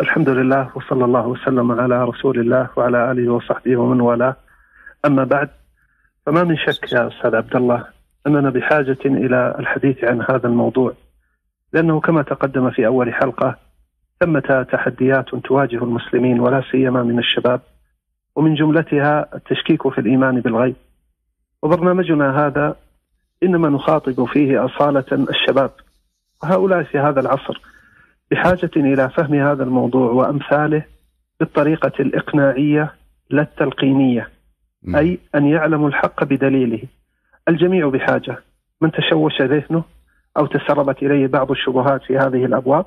الحمد لله وصلى الله وسلم على رسول الله وعلى آله وصحبه ومن والاه. أما بعد فما من شك يا أستاذ عبد الله أننا بحاجة إلى الحديث عن هذا الموضوع لأنه كما تقدم في أول حلقة ثمة تحديات تواجه المسلمين ولا سيما من الشباب ومن جملتها التشكيك في الإيمان بالغيب. وبرنامجنا هذا إنما نخاطب فيه أصالة الشباب وهؤلاء في هذا العصر بحاجة إلى فهم هذا الموضوع وأمثاله بالطريقة الإقناعية لا التلقينية أي أن يعلموا الحق بدليله. الجميع بحاجة من تشوش ذهنه أو تسربت إليه بعض الشبهات في هذه الأبواب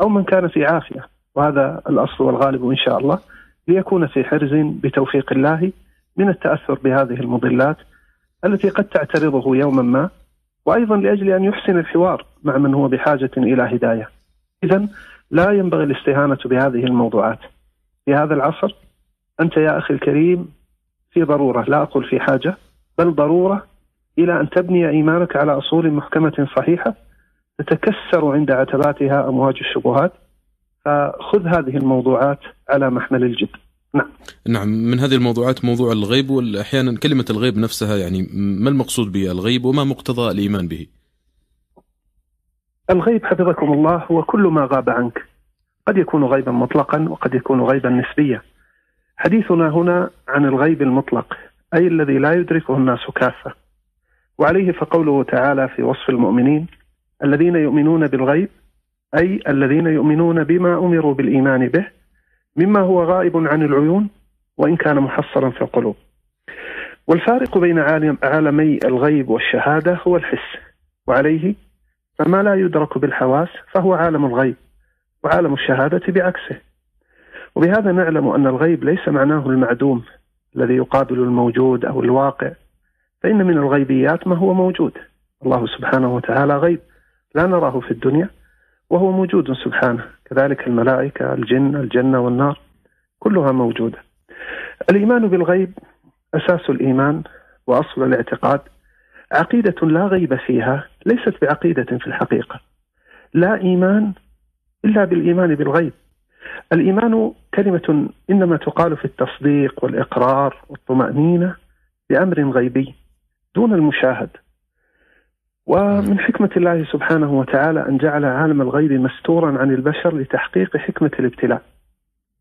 أو من كان في عافية وهذا الأصل والغالب إن شاء الله ليكون في حرز بتوفيق الله من التأثر بهذه المضلات التي قد تعترضه يوما ما وأيضا لأجل أن يحسن الحوار مع من هو بحاجة إلى هداية. اذا لا ينبغي الاستهانة بهذه الموضوعات. في هذا العصر أنت يا أخي الكريم في ضرورة لا أقول في حاجة بل ضرورة إلى أن تبني إيمانك على أصول محكمة صحيحة تتكسر عند عتباتها أمواج الشبهات فخذ هذه الموضوعات على محمل الجد. نعم. نعم من هذه الموضوعات موضوع الغيب وأحيانا كلمة الغيب نفسها يعني ما المقصود بالغيب وما مقتضى الإيمان به؟ الغيب حفظكم الله هو كل ما غاب عنك. قد يكون غيبا مطلقا وقد يكون غيبا نسبيا. حديثنا هنا عن الغيب المطلق أي الذي لا يدركه الناس كافة. وعليه فقوله تعالى في وصف المؤمنين الذين يؤمنون بالغيب أي الذين يؤمنون بما أمروا بالإيمان به مما هو غائب عن العيون وإن كان محصرا في القلوب. والفارق بين عالم عالمي الغيب والشهادة هو الحس وعليه فما لا يدرك بالحواس فهو عالم الغيب وعالم الشهادة بعكسه. وبهذا نعلم أن الغيب ليس معناه المعدوم الذي يقابل الموجود أو الواقع فإن من الغيبيات ما هو موجود. الله سبحانه وتعالى غيب لا نراه في الدنيا وهو موجود سبحانه كذلك الملائكة الجن الجنة والنار كلها موجودة الإيمان بالغيب أساس الإيمان وأصل الاعتقاد عقيدة لا غيب فيها ليست بعقيدة في الحقيقة. لا إيمان إلا بالإيمان بالغيب. الإيمان كلمة إنما تقال في التصديق والإقرار والطمأنينة بأمر غيبي دون المشاهد. ومن حكمة الله سبحانه وتعالى أن جعل عالم الغيب مستورا عن البشر لتحقيق حكمة الابتلاء.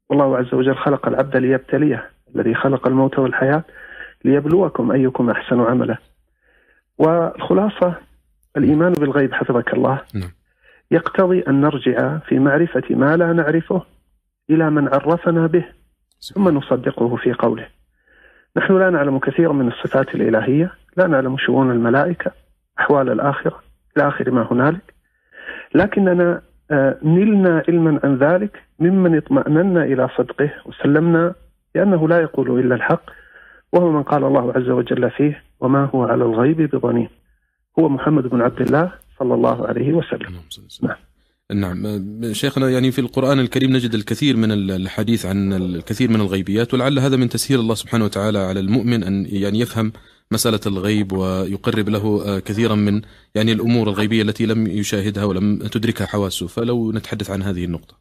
والله عز وجل خلق العبد ليبتليه الذي خلق الموت والحياة ليبلوكم أيكم أحسن عملا. والخلاصة الإيمان بالغيب حفظك الله. نعم. يقتضي أن نرجع في معرفة ما لا نعرفه إلى من عرفنا به ثم نصدقه في قوله. نحن لا نعلم كثيرا من الصفات الإلهية لا نعلم شؤون الملائكة أحوال الآخرة إلى آخر ما هنالك. لكننا آه، نلنا علما عن ذلك ممن اطمأننا إلى صدقه وسلمنا بأنه لا يقول إلا الحق وهو من قال الله عز وجل فيه وما هو على الغيب بضنين. هو محمد بن عبد الله صلى الله عليه وسلم. نعم نعم. شيخنا يعني في القرآن الكريم نجد الكثير من الحديث عن الكثير من الغيبيات ولعل هذا من تسهيل الله سبحانه وتعالى على المؤمن أن يعني يفهم مسألة الغيب ويقرب له آه، كثيرا من يعني الأمور الغيبية التي لم يشاهدها ولم تدركها حواسه. فلو نتحدث عن هذه النقطة.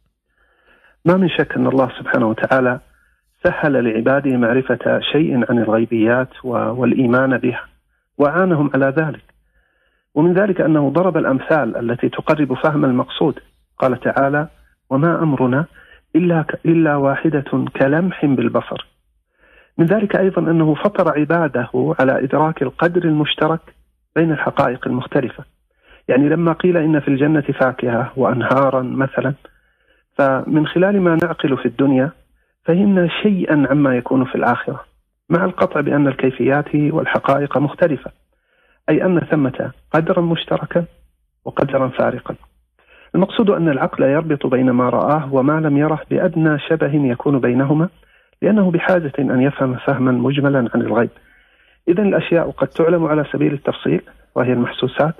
ما من شك أن الله سبحانه وتعالى سهل لعباده معرفة شيء عن الغيبيات والإيمان بها وعانهم على ذلك. ومن ذلك أنه ضرب الأمثال التي تقرب فهم المقصود. قال تعالى وما أمرنا إلا, إلا واحدة كلمح بالبصر من ذلك أيضا أنه فطر عباده على إدراك القدر المشترك بين الحقائق المختلفة. يعني لما قيل إن في الجنة فاكهة وانهارا مثلا فمن خلال ما نعقل في الدنيا فهمنا شيئا عما يكون في الآخرة مع القطع بأن الكيفيات والحقائق مختلفة. أي أن ثمة قدرا مشتركا وقدرا فارقا. المقصود أن العقل يربط بين ما رآه وما لم يره بأدنى شبه يكون بينهما لأنه بحاجة أن يفهم فهما مجملا عن الغيب إذا الأشياء قد تعلم على سبيل التفصيل وهي المحسوسات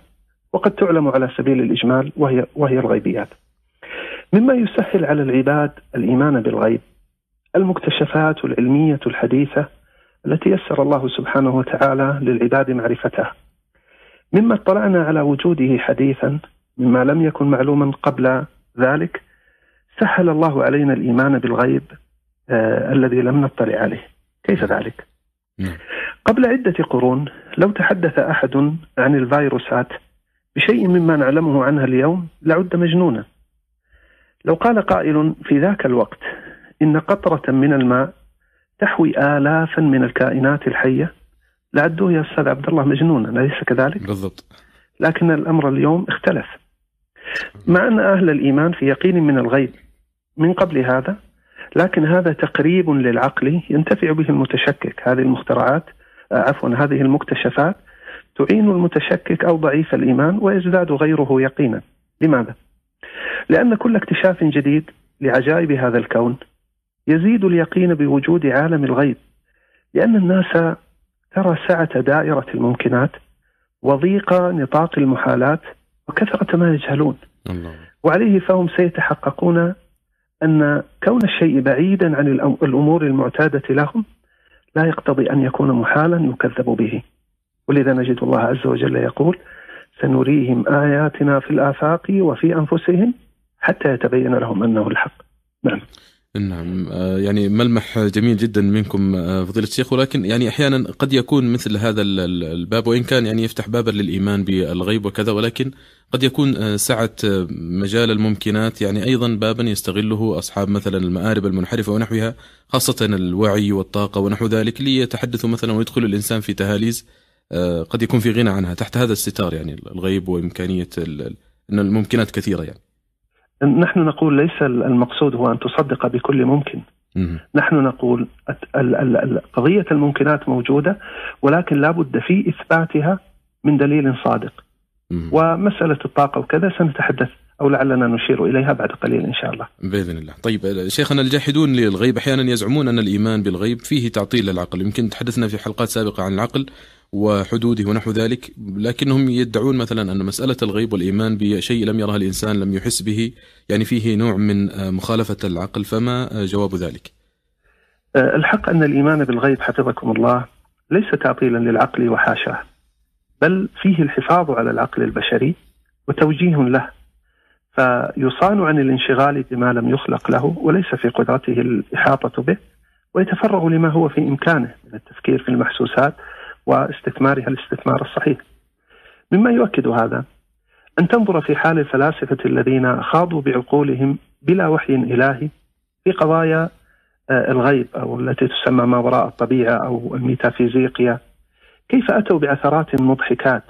وقد تعلم على سبيل الإجمال وهي, وهي الغيبيات مما يسهل على العباد الإيمان بالغيب المكتشفات العلمية الحديثة التي يسر الله سبحانه وتعالى للعباد معرفتها مما اطلعنا على وجوده حديثا مما لم يكن معلوما قبل ذلك سهل الله علينا الإيمان بالغيب آه الذي لم نطلع عليه كيف ذلك؟ نعم. قبل عدة قرون لو تحدث أحد عن الفيروسات بشيء مما نعلمه عنها اليوم لعد مجنونا لو قال قائل في ذاك الوقت إن قطرة من الماء تحوي آلافا من الكائنات الحية. لعدوه يا أستاذ عبد الله مجنونا أليس كذلك؟ بالضبط. لكن الأمر اليوم اختلف. مع أن أهل الإيمان في يقين من الغيب من قبل هذا لكن هذا تقريب للعقل ينتفع به المتشكك. هذه المخترعات آه، عفوا هذه المكتشفات تعين المتشكك أو ضعيف الإيمان ويزداد غيره يقينا. لماذا؟ لأن كل اكتشاف جديد لعجائب هذا الكون يزيد اليقين بوجود عالم الغيب لأن الناس ترى سعة دائرة الممكنات وضيق نطاق المحالات وكثرة ما يجهلون. الله. وعليه فهم سيتحققون أن كون الشيء بعيدا عن الأمور المعتادة لهم لا يقتضي أن يكون محالا يكذب به. ولذا نجد الله عز وجل يقول سنريهم آياتنا في الآفاق وفي أنفسهم حتى يتبين لهم أنه الحق. نعم. نعم. آه، يعني ملمح جميل جدا منكم آه، فضيلة الشيخ. ولكن يعني أحيانا قد يكون مثل هذا الباب وإن كان يعني يفتح بابا للإيمان بالغيب وكذا ولكن قد يكون آه، سعة مجال الممكنات. يعني أيضا بابا يستغله أصحاب مثلا المآرب المنحرفة ونحوها خاصة الوعي والطاقة ونحو ذلك ليتحدثوا مثلا ويدخل الإنسان في تهاليز قد يكون في غنى عنها تحت هذا الستار يعني الغيب وإمكانية إن الممكنات كثيرة يعني. نحن نقول ليس المقصود هو أن تصدق بكل ممكن. نحن نقول قضية الممكنات موجودة ولكن لا بد في إثباتها من دليل صادق. ومسألة الطاقة وكذا سنتحدث أو لعلنا نشير إليها بعد قليل إن شاء الله. بإذن الله. طيب شيخنا الجاحدون للغيب أحيانا يزعمون أن الإيمان بالغيب فيه تعطيل للعقل. يمكن تحدثنا في حلقات سابقة عن العقل. وحدوده ونحو ذلك لكنهم يدعون مثلا أن مسألة الغيب والإيمان بشيء لم يره الإنسان لم يحس به يعني فيه نوع من مخالفة العقل فما جواب ذلك؟ أه، الحق أن الإيمان بالغيب حفظكم الله ليس تعطيلا للعقل وحاشاه بل فيه الحفاظ على العقل البشري وتوجيه له فيصان عن الانشغال بما لم يخلق له وليس في قدرته الإحاطة به ويتفرغ لما هو في إمكانه من التفكير في المحسوسات واستثمارها الاستثمار الصحيح. مما يؤكد هذا أن تنظر في حال الفلاسفة الذين خاضوا بعقولهم بلا وحي إلهي في قضايا آه، الغيب أو التي تسمى ما وراء الطبيعة أو الميتافيزيقيا. كيف أتوا بعثرات مضحكات؟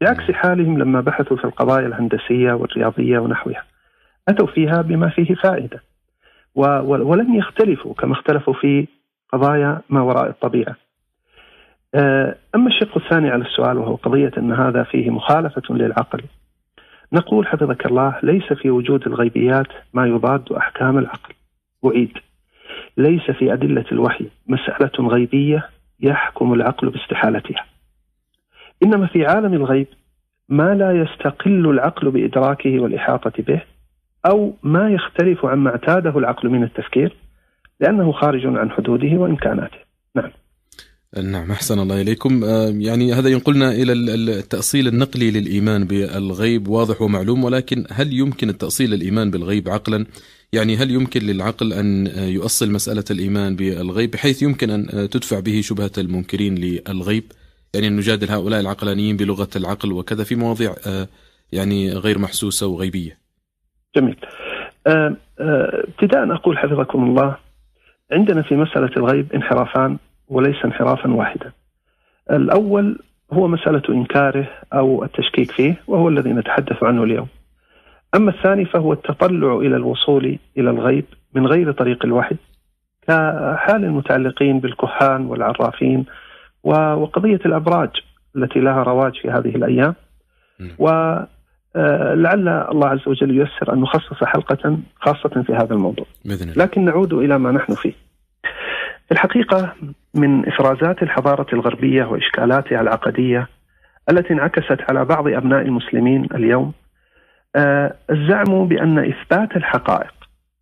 بعكس حالهم لما بحثوا في القضايا الهندسية والرياضية ونحوها. أتوا فيها بما فيه فائدة ولم يختلفوا كما اختلفوا في قضايا ما وراء الطبيعة. أما الشق الثاني على السؤال وهو قضية أن هذا فيه مخالفة للعقل نقول حفظك الله ليس في وجود الغيبيات ما يضاد أحكام العقل. أعيد. ليس في أدلة الوحي مسألة غيبية يحكم العقل باستحالتها. إنما في عالم الغيب ما لا يستقل العقل بإدراكه والإحاطة به أو ما يختلف عما اعتاده العقل من التفكير لأنه خارج عن حدوده وإمكاناته. نعم. نعم أحسن الله إليكم. آه، يعني هذا ينقلنا إلى التأصيل النقلي للإيمان بالغيب واضح ومعلوم ولكن هل يمكن التأصيل الإيمان بالغيب عقلا؟ يعني هل يمكن للعقل أن يؤصل مسألة الإيمان بالغيب بحيث يمكن أن تدفع به شبهة المنكرين للغيب؟ يعني نجادل هؤلاء العقلانيين بلغة العقل وكذا في مواضيع آه، يعني غير محسوسة وغيبية. جميل. آه، ابتداء أقول حفظكم الله عندنا في مسألة الغيب انحرافان. وليس انحرافا واحدا. الأول هو مسألة إنكاره أو التشكيك فيه وهو الذي نتحدث عنه اليوم. أما الثاني فهو التطلع إلى الوصول إلى الغيب من غير طريق الوحي كحال المتعلقين بالكهان والعرافين وقضية الأبراج التي لها رواج في هذه الأيام. ولعل الله عز وجل ييسر أن نخصص حلقة خاصة في هذا الموضوع. لكن نعود إلى ما نحن فيه. في الحقيقة من إفرازات الحضارة الغربية وإشكالاتها العقدية التي انعكست على بعض أبناء المسلمين اليوم آه، الزعم بأن إثبات الحقائق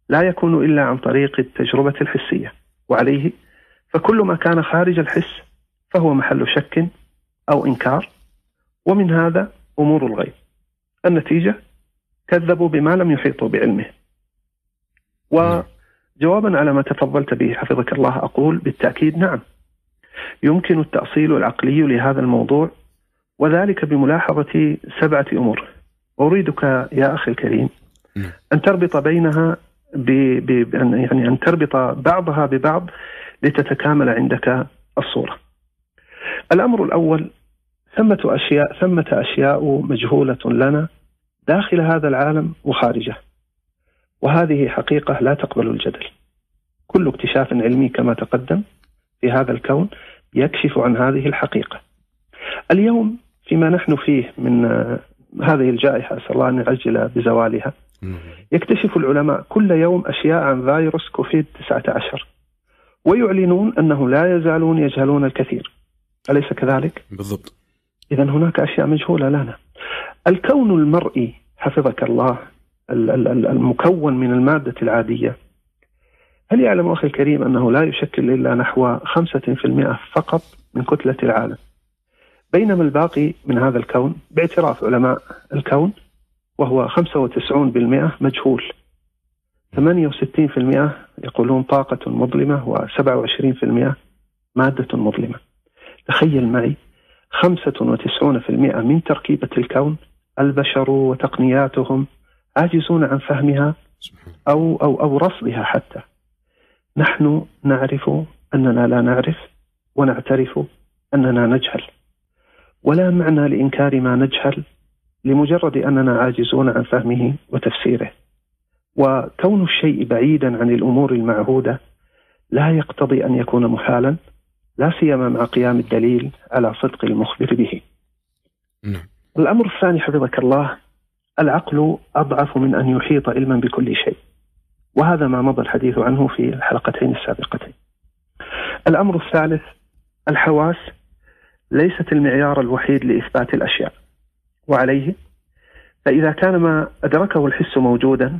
لا يكون إلا عن طريق التجربة الحسية وعليه فكل ما كان خارج الحس فهو محل شك أو إنكار ومن هذا أمور الغيب. النتيجة كذبوا بما لم يحيطوا بعلمه. وجوابا على ما تفضلت به حفظك الله أقول بالتأكيد نعم. يمكن التأصيل العقلي لهذا الموضوع وذلك بملاحظة سبعة أمور. أريدك يا أخي الكريم نعم. أن تربط بينها ب... ب... يعني أن تربط بعضها ببعض لتتكامل عندك الصورة. الأمر الأول ثمة أشياء ثمة أشياء مجهولة لنا داخل هذا العالم وخارجه. وهذه حقيقة لا تقبل الجدل. كل اكتشاف علمي كما تقدم في هذا الكون يكشف عن هذه الحقيقة. اليوم فيما نحن فيه من هذه الجائحة أسأل الله أن يعجل بزوالها. يكتشف العلماء كل يوم أشياء عن فيروس كوفيد 19 ويعلنون أنه لا يزالون يجهلون الكثير. أليس كذلك؟ بالضبط. إذا هناك أشياء مجهولة لنا. الكون المرئي حفظك الله المكون من المادة العادية. هل يعلم أخي الكريم أنه لا يشكل إلا نحو 5% فقط من كتلة العالم؟ بينما الباقي من هذا الكون باعتراف علماء الكون وهو 95% مجهول. 68% يقولون طاقة مظلمة و27% مادة مظلمة. تخيل معي 95% من تركيبة الكون البشر وتقنياتهم عاجزون عن فهمها أو أو أو رصدها حتى. نحن نعرف أننا لا نعرف ونعترف أننا نجهل. ولا معنى لإنكار ما نجهل لمجرد أننا عاجزون عن فهمه وتفسيره. وكون الشيء بعيدا عن الأمور المعهودة لا يقتضي أن يكون محالا لا سيما مع قيام الدليل على صدق المخبر به. نعم. الأمر الثاني حفظك الله العقل أضعف من أن يحيط علما بكل شيء. وهذا ما مضى الحديث عنه في الحلقتين السابقتين. الأمر الثالث الحواس ليست المعيار الوحيد لإثبات الأشياء. وعليه فإذا كان ما أدركه الحس موجودا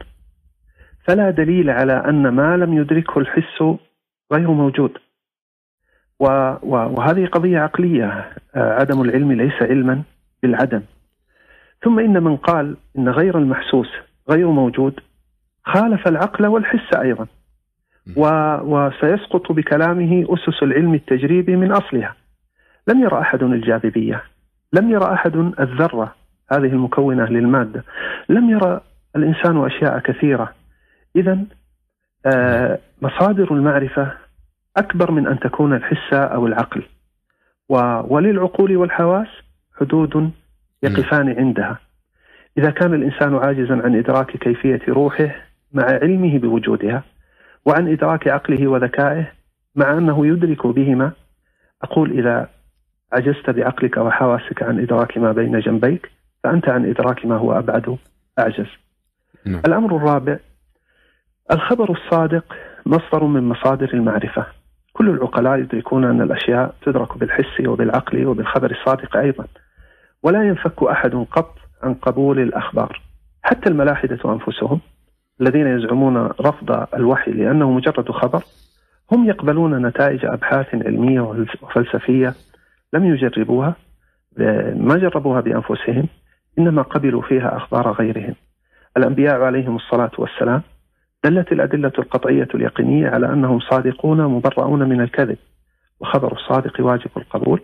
فلا دليل على أن ما لم يدركه الحس غير موجود. وهذه قضية عقلية آه، عدم العلم ليس علما بالعدم. ثم إن من قال إن غير المحسوس غير موجود خالف العقل والحس أيضا. وسيسقط بكلامه أسس العلم التجريبي من أصلها. لم يرى أحد الجاذبية. لم يرى أحد الذرة هذه المكونة للمادة. لم يرى الإنسان أشياء كثيرة. إذا آه مصادر المعرفة أكبر من أن تكون الحس أو العقل. وللعقول والحواس حدود يقفان عندها. إذا كان الإنسان عاجزا عن إدراك كيفية روحه مع علمه بوجودها وعن إدراك عقله وذكائه مع أنه يدرك بهما أقول إذا عجزت بعقلك وحواسك عن إدراك ما بين جنبيك فأنت عن إدراك ما هو أبعد أعجز. نعم. الأمر الرابع الخبر الصادق مصدر من مصادر المعرفة. كل العقلاء يدركون أن الأشياء تدرك بالحس وبالعقل وبالخبر الصادق أيضا. ولا ينفك أحد قط عن قبول الأخبار. حتى الملاحدة أنفسهم الذين يزعمون رفض الوحي لأنه مجرد خبر هم يقبلون نتائج أبحاث علمية وفلسفية لم يجربوها ما جربوها بأنفسهم إنما قبلوا فيها أخبار غيرهم. الأنبياء عليهم الصلاة والسلام دلت الأدلة القطعية اليقينية على أنهم صادقون مبرؤون من الكذب وخبر الصادق واجب القبول.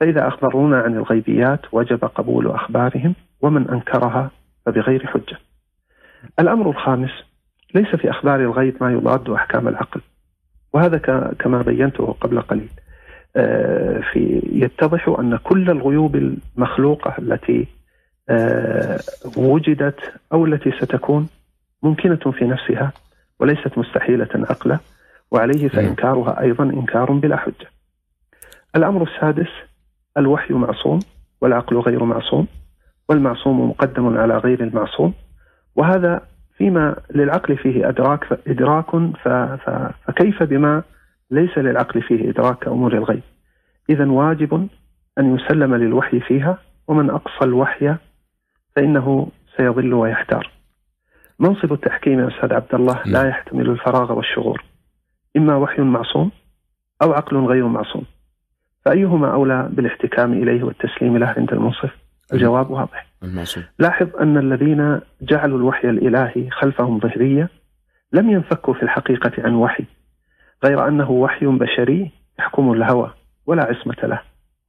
فإذا أخبرونا عن الغيبيات وجب قبول أخبارهم ومن أنكرها فبغير حجة. الأمر الخامس ليس في أخبار الغيب ما يضاد أحكام العقل. وهذا كما بينته قبل قليل. آه، في يتضح أن كل الغيوب المخلوقة التي آه، وجدت أو التي ستكون ممكنة في نفسها وليست مستحيلة عقلا وعليه فإنكارها أيضا إنكار بلا حجة. الأمر السادس الوحي معصوم والعقل غير معصوم والمعصوم مقدم على غير المعصوم وهذا فيما للعقل فيه أدراك إدراك فكيف بما ليس للعقل فيه إدراك كأمور الغيب؟ إذا واجب أن يسلم للوحي فيها ومن أقصى الوحي فإنه سيضل ويحتار. منصب التحكيم يا أستاذ عبد الله لا نعم. يحتمل الفراغ والشغور إما وحي معصوم أو عقل غير معصوم. فأيهما أولى بالاحتكام إليه والتسليم له عند المنصف؟ الجواب واضح. المعصوم. لاحظ أن الذين جعلوا الوحي الإلهي خلفهم ظهرية لم ينفكوا في الحقيقة عن وحي غير أنه وحي بشري يحكم الهوى ولا عصمة له.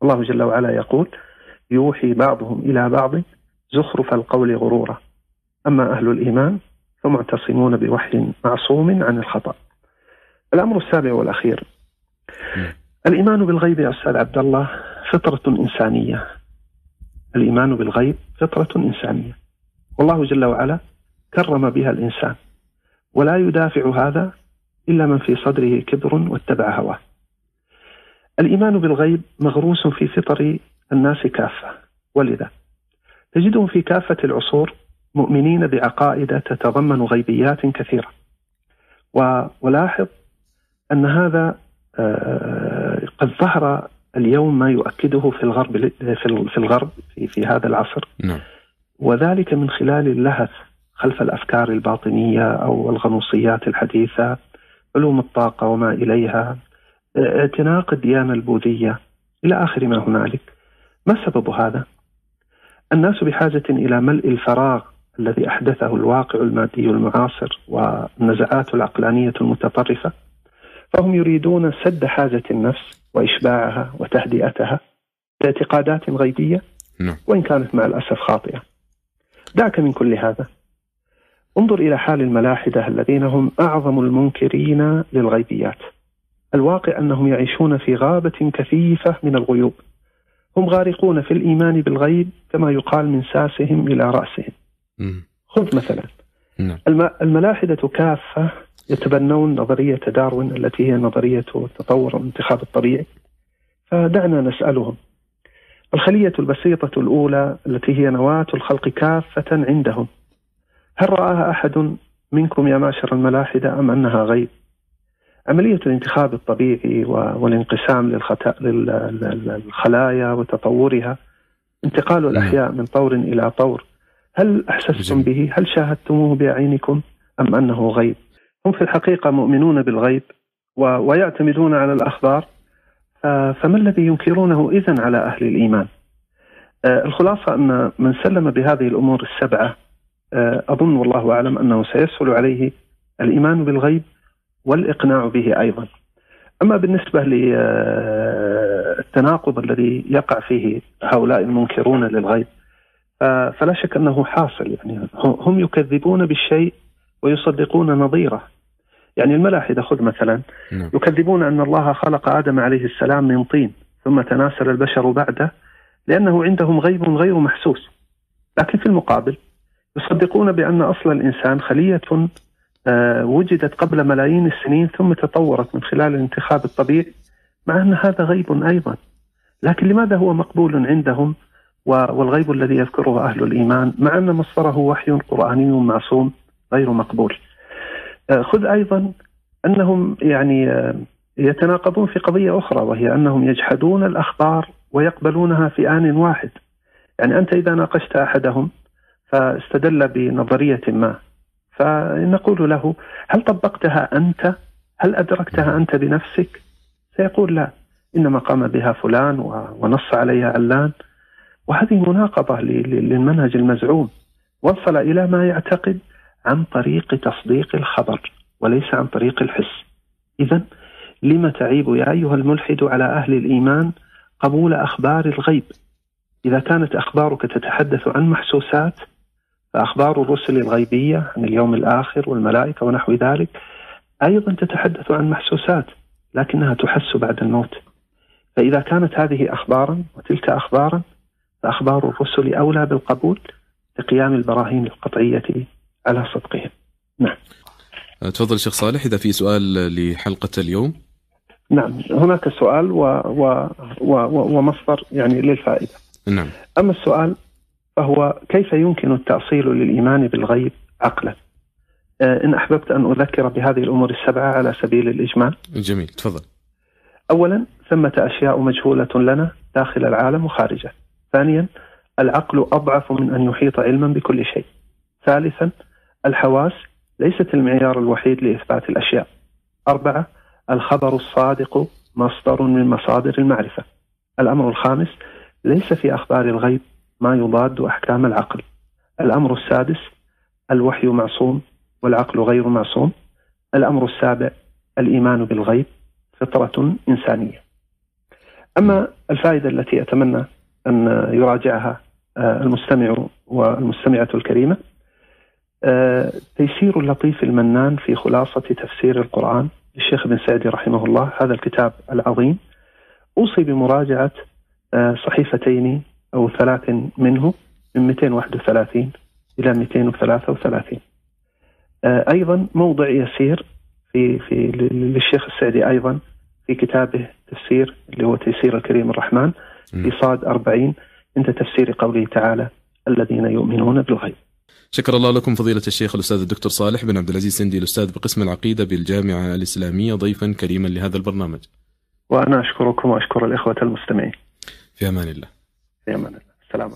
الله جل وعلا يقول يوحي بعضهم إلى بعض زخرف القول غرورا. أما أهل الإيمان فمعتصمون بوحي معصوم عن الخطأ. الأمر السابع والأخير الإيمان بالغيب يا أستاذ عبد الله فطرة إنسانية. الإيمان بالغيب فطرة إنسانية. والله جل وعلا كرم بها الإنسان. ولا يدافع هذا إلا من في صدره كبر واتبع هواه. الإيمان بالغيب مغروس في فطر الناس كافة. ولذا تجدهم في كافة العصور مؤمنين بعقائد تتضمن غيبيات كثيرة. ولاحظ أن هذا آه، قد ظهر اليوم ما يؤكده في الغرب في الغرب في, في هذا العصر نعم. وذلك من خلال اللهث خلف الأفكار الباطنية أو الغنوصيات الحديثة علوم الطاقة وما إليها اعتناق الديانة البوذية إلى آخر ما هنالك ما سبب هذا؟ الناس بحاجة إلى ملء الفراغ الذي أحدثه الواقع المادي المعاصر والنزعات العقلانية المتطرفة فهم يريدون سد حاجة النفس وإشباعها وتهدئتها باعتقادات غيبية نعم. وإن كانت مع الأسف خاطئة. دعك من كل هذا. انظر إلى حال الملاحدة الذين هم أعظم المنكرين للغيبيات. الواقع أنهم يعيشون في غابة كثيفة من الغيوب. هم غارقون في الإيمان بالغيب كما يقال من ساسهم إلى رأسهم. خذ مثلا نعم. الملاحدة كافة يتبنون نظرية داروين التي هي نظرية التطور والانتخاب الطبيعي. فدعنا نسألهم الخلية البسيطة الأولى التي هي نواة الخلق كافة عندهم هل رآها أحد منكم يا معشر الملاحدة أم أنها غيب عملية الانتخاب الطبيعي والانقسام للخلايا وتطورها انتقال نعم. الأحياء من طور إلى طور هل أحسستم به هل شاهدتموه بأعينكم أم أنه غيب هم في الحقيقة مؤمنون بالغيب ويعتمدون على الأخبار. فما الذي ينكرونه إذن على أهل الإيمان؟ آه، الخلاصة أن من سلم بهذه الأمور السبعة آه، أظن والله أعلم أنه سيسهل عليه الإيمان بالغيب والإقناع به أيضا. أما بالنسبة للتناقض الذي يقع فيه هؤلاء المنكرون للغيب فلا شك أنه حاصل. يعني هم يكذبون بالشيء ويصدقون نظيره. يعني الملاحدة خذ مثلا نعم. يكذبون أن الله خلق آدم عليه السلام من طين ثم تناسل البشر بعده لأنه عندهم غيب غير محسوس. لكن في المقابل يصدقون بأن أصل الإنسان خلية آه، وجدت قبل ملايين السنين ثم تطورت من خلال الانتخاب الطبيعي مع أن هذا غيب أيضا. لكن لماذا هو مقبول عندهم؟ والغيب الذي يذكره أهل الإيمان مع أن مصدره وحي قرآني معصوم غير مقبول. خذ أيضا أنهم يعني آه، يتناقضون في قضية أخرى وهي أنهم يجحدون الأخبار ويقبلونها في آن واحد. يعني أنت إذا ناقشت أحدهم فاستدل بنظرية ما فنقول له هل طبقتها أنت؟ هل أدركتها أنت بنفسك؟ سيقول لا إنما قام بها فلان ونص عليها علان وهذه مناقضة للمنهج المزعوم. وصل إلى ما يعتقد عن طريق تصديق الخبر وليس عن طريق الحس. إذا لم تعيب يا أيها الملحد على أهل الإيمان قبول أخبار الغيب. إذا كانت أخبارك تتحدث عن محسوسات فأخبار الرسل الغيبية عن اليوم الآخر والملائكة ونحو ذلك أيضا تتحدث عن محسوسات لكنها تحس بعد الموت. فإذا كانت هذه أخبارا وتلك أخبارا فأخبار الرسل أولى بالقبول لقيام البراهين القطعية على صدقهم. نعم. تفضل شيخ صالح إذا في سؤال لحلقة اليوم. نعم هناك سؤال و... و... و... ومصدر يعني للفائدة. نعم. أما السؤال فهو كيف يمكن التأصيل للإيمان بالغيب عقلا؟ آه، إن أحببت أن أذكر بهذه الأمور السبعة على سبيل الإجمال. جميل تفضل. أولا ثمة أشياء مجهولة لنا داخل العالم وخارجه. ثانيا العقل أضعف من أن يحيط علما بكل شيء. ثالثا الحواس ليست المعيار الوحيد لإثبات الأشياء. أربعة الخبر الصادق مصدر من مصادر المعرفة. الأمر الخامس ليس في أخبار الغيب ما يضاد أحكام العقل. الأمر السادس الوحي معصوم والعقل غير معصوم. الأمر السابع الإيمان بالغيب فطرة إنسانية. أما الفائدة التي أتمنى أن يراجعها آه، المستمع والمستمعة الكريمة تيسير اللطيف المنان في خلاصة تفسير القرآن للشيخ ابن سعدي رحمه الله. هذا الكتاب العظيم. أوصي بمراجعة آه، صحيفتين أو ثلاث منه من 231 إلى 233 أيضا موضع يسير في في للشيخ السعدي أيضا في كتابه تفسير اللي هو تيسير الكريم الرحمن في صاد 40 عند تفسير قوله تعالى الذين يؤمنون بالغيب. شكر الله لكم فضيلة الشيخ الأستاذ الدكتور صالح بن عبد العزيز سندي الأستاذ بقسم العقيدة بالجامعة الإسلامية ضيفا كريما لهذا البرنامج. وأنا أشكركم وأشكر الإخوة المستمعين. في أمان الله. في أمان الله. السلام عليكم.